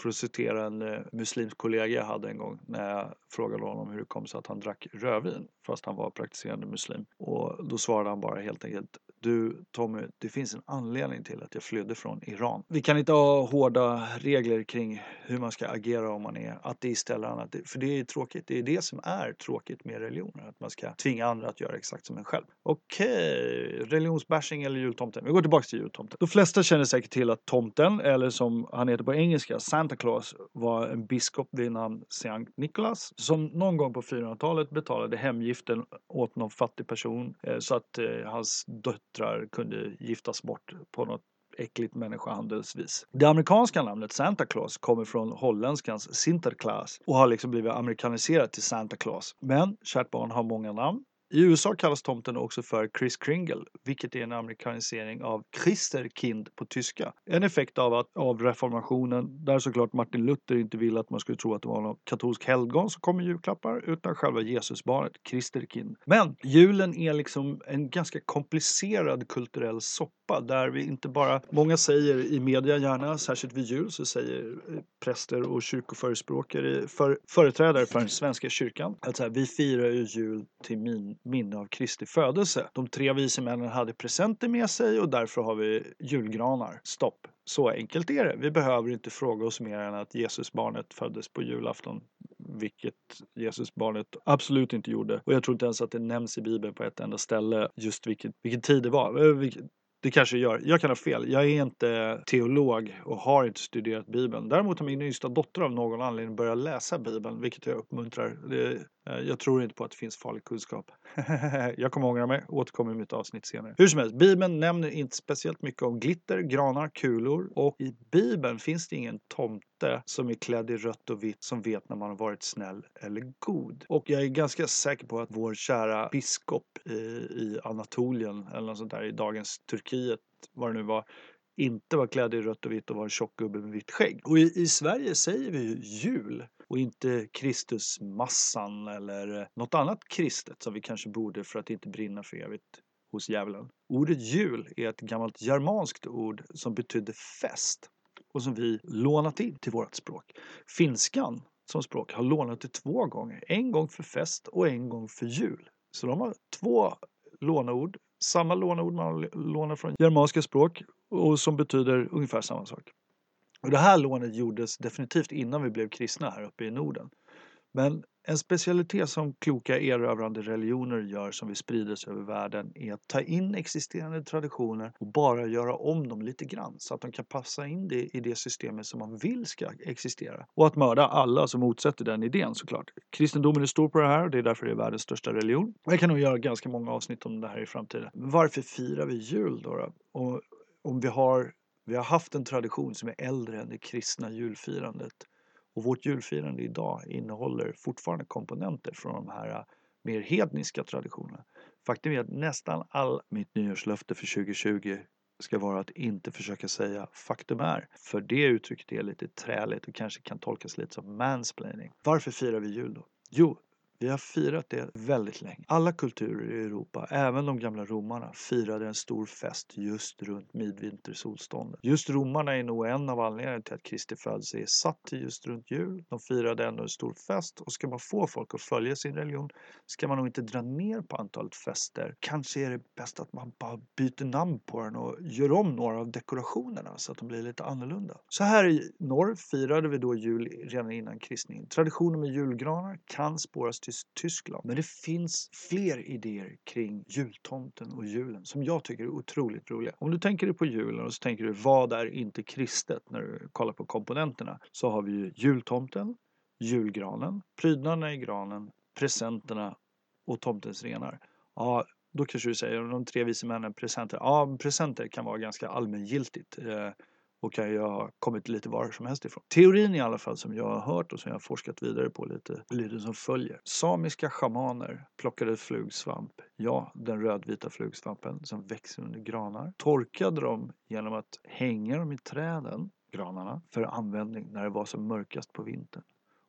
För att citera en eh, muslimsk kollega jag hade en gång när jag frågade honom hur det kom sig att han drack rödvin fast han var praktiserande muslim. Och då svarade han bara helt enkelt du Tommy, det finns en anledning till att jag flydde från Iran. Vi kan inte ha hårda regler kring hur man ska agera om man är ateist eller annat. För det är tråkigt. Det är det som är tråkigt med religioner. Att man ska tvinga andra att göra exakt som en själv. Okej, religionsbashing eller jultomten. Vi går tillbaka till jultomten. De flesta känner säkert till att tomten, eller som han heter på engelska, Santa Claus, var en biskop vid namn Sankt Nikolaus som någon gång på 400-talet betalade hemgiften åt någon fattig person eh, så att eh, hans hans döttrar kunde giftas bort på något äckligt människohandelsvis. Det amerikanska namnet Santa Claus kommer från holländskans Sinterklaas och har liksom blivit amerikaniserat till Santa Claus. Men kärt barn har många namn. I USA kallas tomten också för Chris Kringle, vilket är en amerikanisering av Christerkind på tyska. En effekt av, att, av reformationen, där såklart Martin Luther inte ville att man skulle tro att det var någon katolsk helgon som kom med julklappar, utan själva Jesusbarnet, Christerkind. Men julen är liksom en ganska komplicerad kulturell soppa där vi inte bara, många säger i media gärna, särskilt vid jul, så säger eh, präster och kyrkoförespråkare, för, företrädare för den svenska kyrkan, att så här, vi firar ju jul till min, minne av Kristi födelse. De tre vise männen hade presenter med sig och därför har vi julgranar. Stopp. Så enkelt är det. Vi behöver inte fråga oss mer än att Jesusbarnet föddes på julafton vilket Jesusbarnet absolut inte gjorde. Och jag tror inte ens att det nämns i Bibeln på ett enda ställe just vilket, vilken tid det var. Eh, vilket- Det kanske gör. Jag kan ha fel. Jag är inte teolog och har inte studerat Bibeln. Däremot har min yngsta dotter av någon anledning börjat läsa Bibeln, vilket jag uppmuntrar. Eh, jag tror inte på att det finns farlig kunskap. jag kommer ångra mig. Återkommer i mitt avsnitt senare. Hur som helst, Bibeln nämner inte speciellt mycket om glitter, granar, kulor och i Bibeln finns det ingen tomte som är klädd i rött och vitt som vet när man har varit snäll eller god. Och jag är ganska säker på att vår kära biskop i, i Anatolien eller något sånt där i dagens Turkiet, vad det nu var, inte var klädd i rött och vitt och var en tjock gubbe med vitt skägg. Och i, i Sverige säger vi ju jul och inte Kristusmassan eller något annat kristet som vi kanske borde för att inte brinna för evigt hos djävulen. Ordet jul är ett gammalt germanskt ord som betydde fest och som vi lånat in till vårt språk. Finskan som språk har lånat det två gånger. En gång för fest och en gång för jul. Så de har två låneord. Samma låneord man lånar från germanska språk och som betyder ungefär samma sak. Och det här lånet gjordes definitivt innan vi blev kristna här uppe i Norden. Men En specialitet som kloka erövrande religioner gör som vill sig över världen är att ta in existerande traditioner och bara göra om dem lite grann så att de kan passa in det i det systemet som man vill ska existera. Och att mörda alla som motsätter den idén såklart. Kristendomen är stor på det här och det är därför det är världens största religion. Jag kan nog göra ganska många avsnitt om det här i framtiden. Varför firar vi jul då? då? Och om vi har, vi har haft en tradition som är äldre än det kristna julfirandet och vårt julfirande idag innehåller fortfarande komponenter från de här äh, mer hedniska traditionerna. Faktum är att nästan all mitt nyårslöfte för 2020 ska vara att inte försöka säga faktum är. För det uttrycket är lite träligt och kanske kan tolkas lite som mansplaining. Varför firar vi jul då? Jo, vi har firat det väldigt länge. Alla kulturer i Europa, även de gamla romarna, firade en stor fest just runt midvintersolståndet. Just romarna är nog en av anledningarna till att Kristi födelse är satt till just runt jul. De firade ändå en stor fest och ska man få folk att följa sin religion ska man nog inte dra ner på antalet fester. Kanske är det bäst att man bara byter namn på den och gör om några av dekorationerna så att de blir lite annorlunda. Så här i norr firade vi då jul redan innan kristningen. Traditionen med julgranar kan spåras till Tyskland. Men det finns fler idéer kring jultomten och julen som jag tycker är otroligt roliga. Om du tänker dig på julen och så tänker du vad är inte kristet när du kollar på komponenterna så har vi ju jultomten, julgranen, prydnaderna i granen, presenterna och tomtens renar. Ja, då kanske du säger de tre vise männen presenter. Ja, presenter kan vara ganska allmängiltigt. Eh, och kan ju ha kommit lite var som helst ifrån. Teorin i alla fall som jag har hört och som jag har forskat vidare på lite lyder som följer. Samiska schamaner plockade flugsvamp, ja den rödvita flugsvampen som växer under granar, torkade dem genom att hänga dem i träden, granarna, för användning när det var som mörkast på vintern.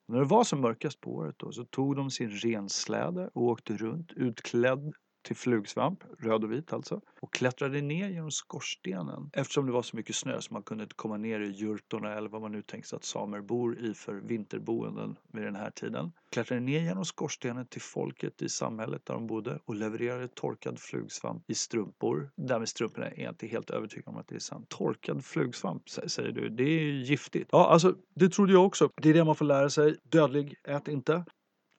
Och när det var som mörkast på året då så tog de sin rensläde och åkte runt utklädd till flugsvamp, röd och vit alltså, och klättrade ner genom skorstenen eftersom det var så mycket snö så man kunde inte komma ner i jurtorna eller vad man nu tänker sig att samer bor i för vinterboenden vid den här tiden. Klättrade ner genom skorstenen till folket i samhället där de bodde och levererade torkad flugsvamp i strumpor. Där med strumporna är jag inte helt övertygad om att det är sant. Torkad flugsvamp säger du, det är giftigt. Ja, alltså det trodde jag också. Det är det man får lära sig. Dödlig, ät inte.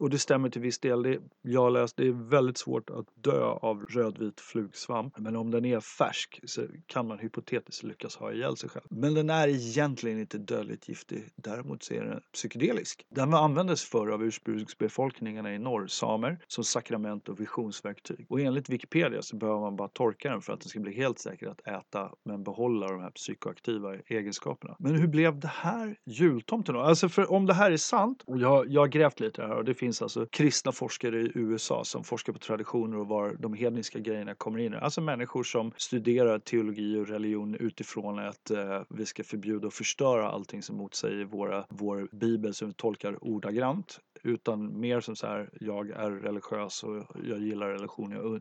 Och det stämmer till viss del. Det jag har läst, det är väldigt svårt att dö av rödvit flugsvamp. Men om den är färsk så kan man hypotetiskt lyckas ha ihjäl sig själv. Men den är egentligen inte dödligt giftig. Däremot så är den psykedelisk. Den användes förr av ursprungsbefolkningarna i norr, samer, som sakrament och visionsverktyg. Och enligt Wikipedia så behöver man bara torka den för att den ska bli helt säker att äta men behålla de här psykoaktiva egenskaperna. Men hur blev det här jultomten då? Alltså för om det här är sant, och jag, jag har grävt lite här och det finns finns alltså kristna forskare i USA som forskar på traditioner och var de hedniska grejerna kommer in. Alltså människor som studerar teologi och religion utifrån att eh, vi ska förbjuda och förstöra allting som motsäger våra, vår bibel som vi tolkar ordagrant utan mer som så här, jag är religiös och jag gillar religion, jag,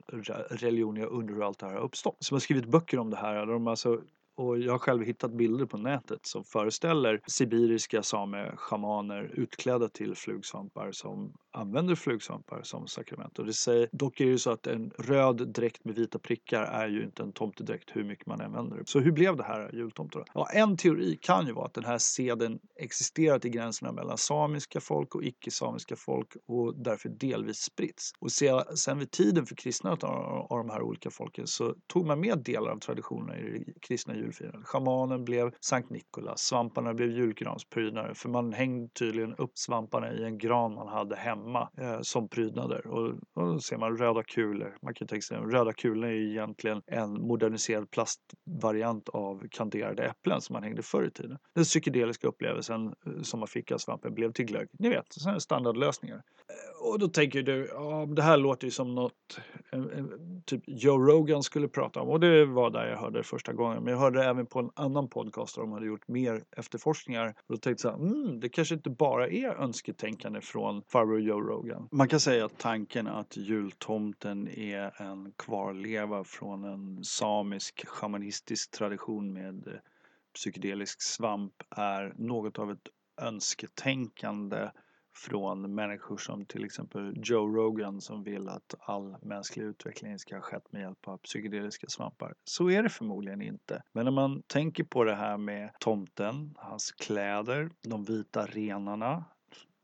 religion, jag undrar hur allt det här har uppstått. Som har skrivit böcker om det här, de alltså och jag har själv hittat bilder på nätet som föreställer sibiriska sameshamaner utklädda till flugsvampar som använder flugsvampar som sakrament. Och det säger, dock är det ju så att en röd dräkt med vita prickar är ju inte en tomtedräkt hur mycket man använder det. Så hur blev det här jultomten? Ja, en teori kan ju vara att den här seden existerat i gränserna mellan samiska folk och icke-samiska folk och därför delvis spritts. Och sen vid tiden för kristnandet av de här olika folken så tog man med delar av traditionerna i det kristna julfirandet. Schamanen blev Sankt Nikolas, svamparna blev julgransprydnader för man hängde tydligen upp svamparna i en gran man hade hemma hemma eh, som prydnader. Och, och då ser man röda kulor. Man kan tänka sig röda kulor är egentligen en moderniserad plastvariant av kanderade äpplen som man hängde förr i tiden. Den psykedeliska upplevelsen eh, som man fick av svampen blev till glögg. Ni vet, sådana standardlösningar. Och då tänker du, ja det här låter ju som något eh, eh, typ Joe Rogan skulle prata om och det var där jag hörde det första gången. Men jag hörde det även på en annan podcast där de hade gjort mer efterforskningar. Och då tänkte jag mm, det kanske inte bara är önsketänkande från farbror Joe Rogan. Man kan säga att tanken att jultomten är en kvarleva från en samisk shamanistisk tradition med eh, psykedelisk svamp är något av ett önsketänkande från människor som till exempel Joe Rogan som vill att all mänsklig utveckling ska ha skett med hjälp av psykedeliska svampar. Så är det förmodligen inte. Men när man tänker på det här med tomten, hans kläder, de vita renarna,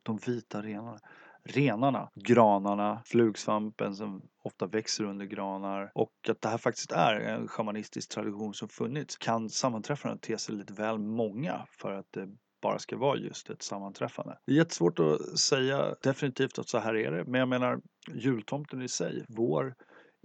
de vita renarna renarna, granarna, flugsvampen som ofta växer under granar och att det här faktiskt är en shamanistisk tradition som funnits kan sammanträffandet te sig lite väl många för att det bara ska vara just ett sammanträffande. Det är jättesvårt att säga definitivt att så här är det, men jag menar jultomten i sig, vår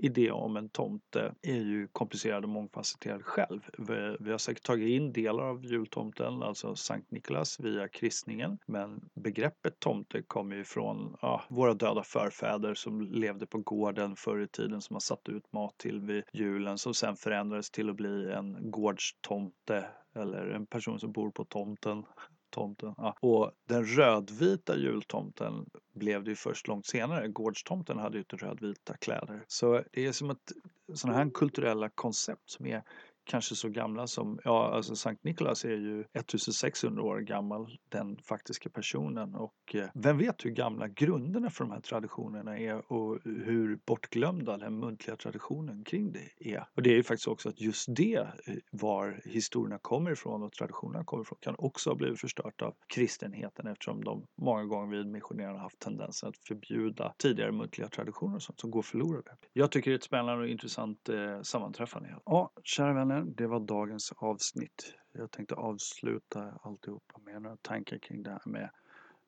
idé om en tomte är ju komplicerad och mångfacetterad själv. Vi, vi har säkert tagit in delar av jultomten, alltså Sankt Niklas, via kristningen. Men begreppet tomte kommer ju från ja, våra döda förfäder som levde på gården förr i tiden som har satt ut mat till vid julen som sen förändrades till att bli en gårdstomte eller en person som bor på tomten tomten. Ja. Och den rödvita jultomten blev det ju först långt senare. Gårdstomten hade ju inte rödvita kläder. Så det är som att sådana här kulturella koncept som är kanske så gamla som, ja alltså Sankt Nikolaus är ju 1600 år gammal, den faktiska personen och eh, vem vet hur gamla grunderna för de här traditionerna är och hur bortglömda den muntliga traditionen kring det är. Och det är ju faktiskt också att just det, eh, var historierna kommer ifrån och traditionerna kommer ifrån, kan också ha blivit förstört av kristenheten eftersom de många gånger vid missionerarna haft tendensen att förbjuda tidigare muntliga traditioner och sånt som går förlorade. Jag tycker det är ett spännande och intressant eh, sammanträffande. Ja, kära vänner det var dagens avsnitt. Jag tänkte avsluta alltihopa med några tankar kring det här med,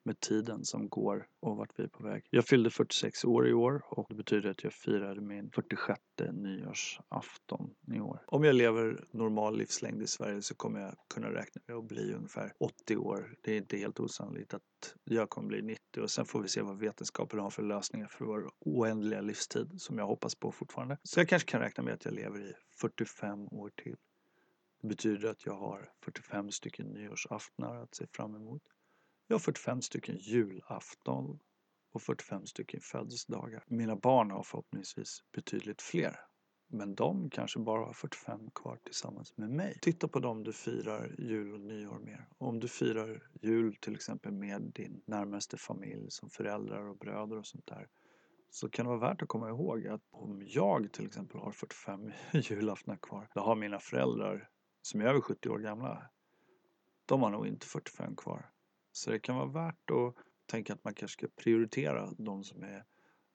med tiden som går och vart vi är på väg. Jag fyllde 46 år i år och det betyder att jag firade min 46 nyårsafton i år. Om jag lever normal livslängd i Sverige så kommer jag kunna räkna med att bli ungefär 80 år. Det är inte helt osannolikt att jag kommer bli 90 och sen får vi se vad vetenskapen har för lösningar för vår oändliga livstid som jag hoppas på fortfarande. Så jag kanske kan räkna med att jag lever i 45 år till. Det betyder att jag har 45 stycken nyårsaftnar att se fram emot. Jag har 45 stycken julafton och 45 stycken födelsedagar. Mina barn har förhoppningsvis betydligt fler. Men de kanske bara har 45 kvar tillsammans med mig. Titta på dem du firar jul och nyår med. Om du firar jul till exempel med din närmaste familj som föräldrar och bröder och sånt där så kan det vara värt att komma ihåg att om jag till exempel har 45 julaftnar kvar, då har mina föräldrar som är över 70 år gamla, de har nog inte 45 kvar. Så det kan vara värt att tänka att man kanske ska prioritera de som är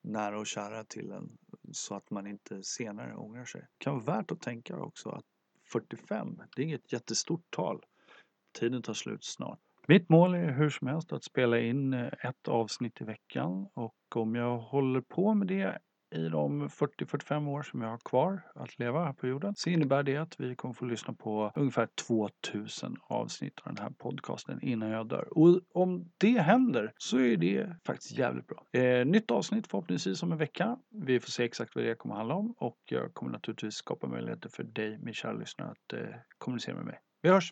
nära och kära till en så att man inte senare ångrar sig. Det kan vara värt att tänka också att 45, det är inget jättestort tal. Tiden tar slut snart. Mitt mål är hur som helst att spela in eh, ett avsnitt i veckan och om jag håller på med det i de 40-45 år som jag har kvar att leva här på jorden så innebär det att vi kommer få lyssna på ungefär 2000 avsnitt av den här podcasten innan jag dör. Och om det händer så är det faktiskt jävligt bra. Eh, nytt avsnitt förhoppningsvis om en vecka. Vi får se exakt vad det kommer handla om och jag kommer naturligtvis skapa möjligheter för dig, min kära lyssnare, att eh, kommunicera med mig. Vi hörs!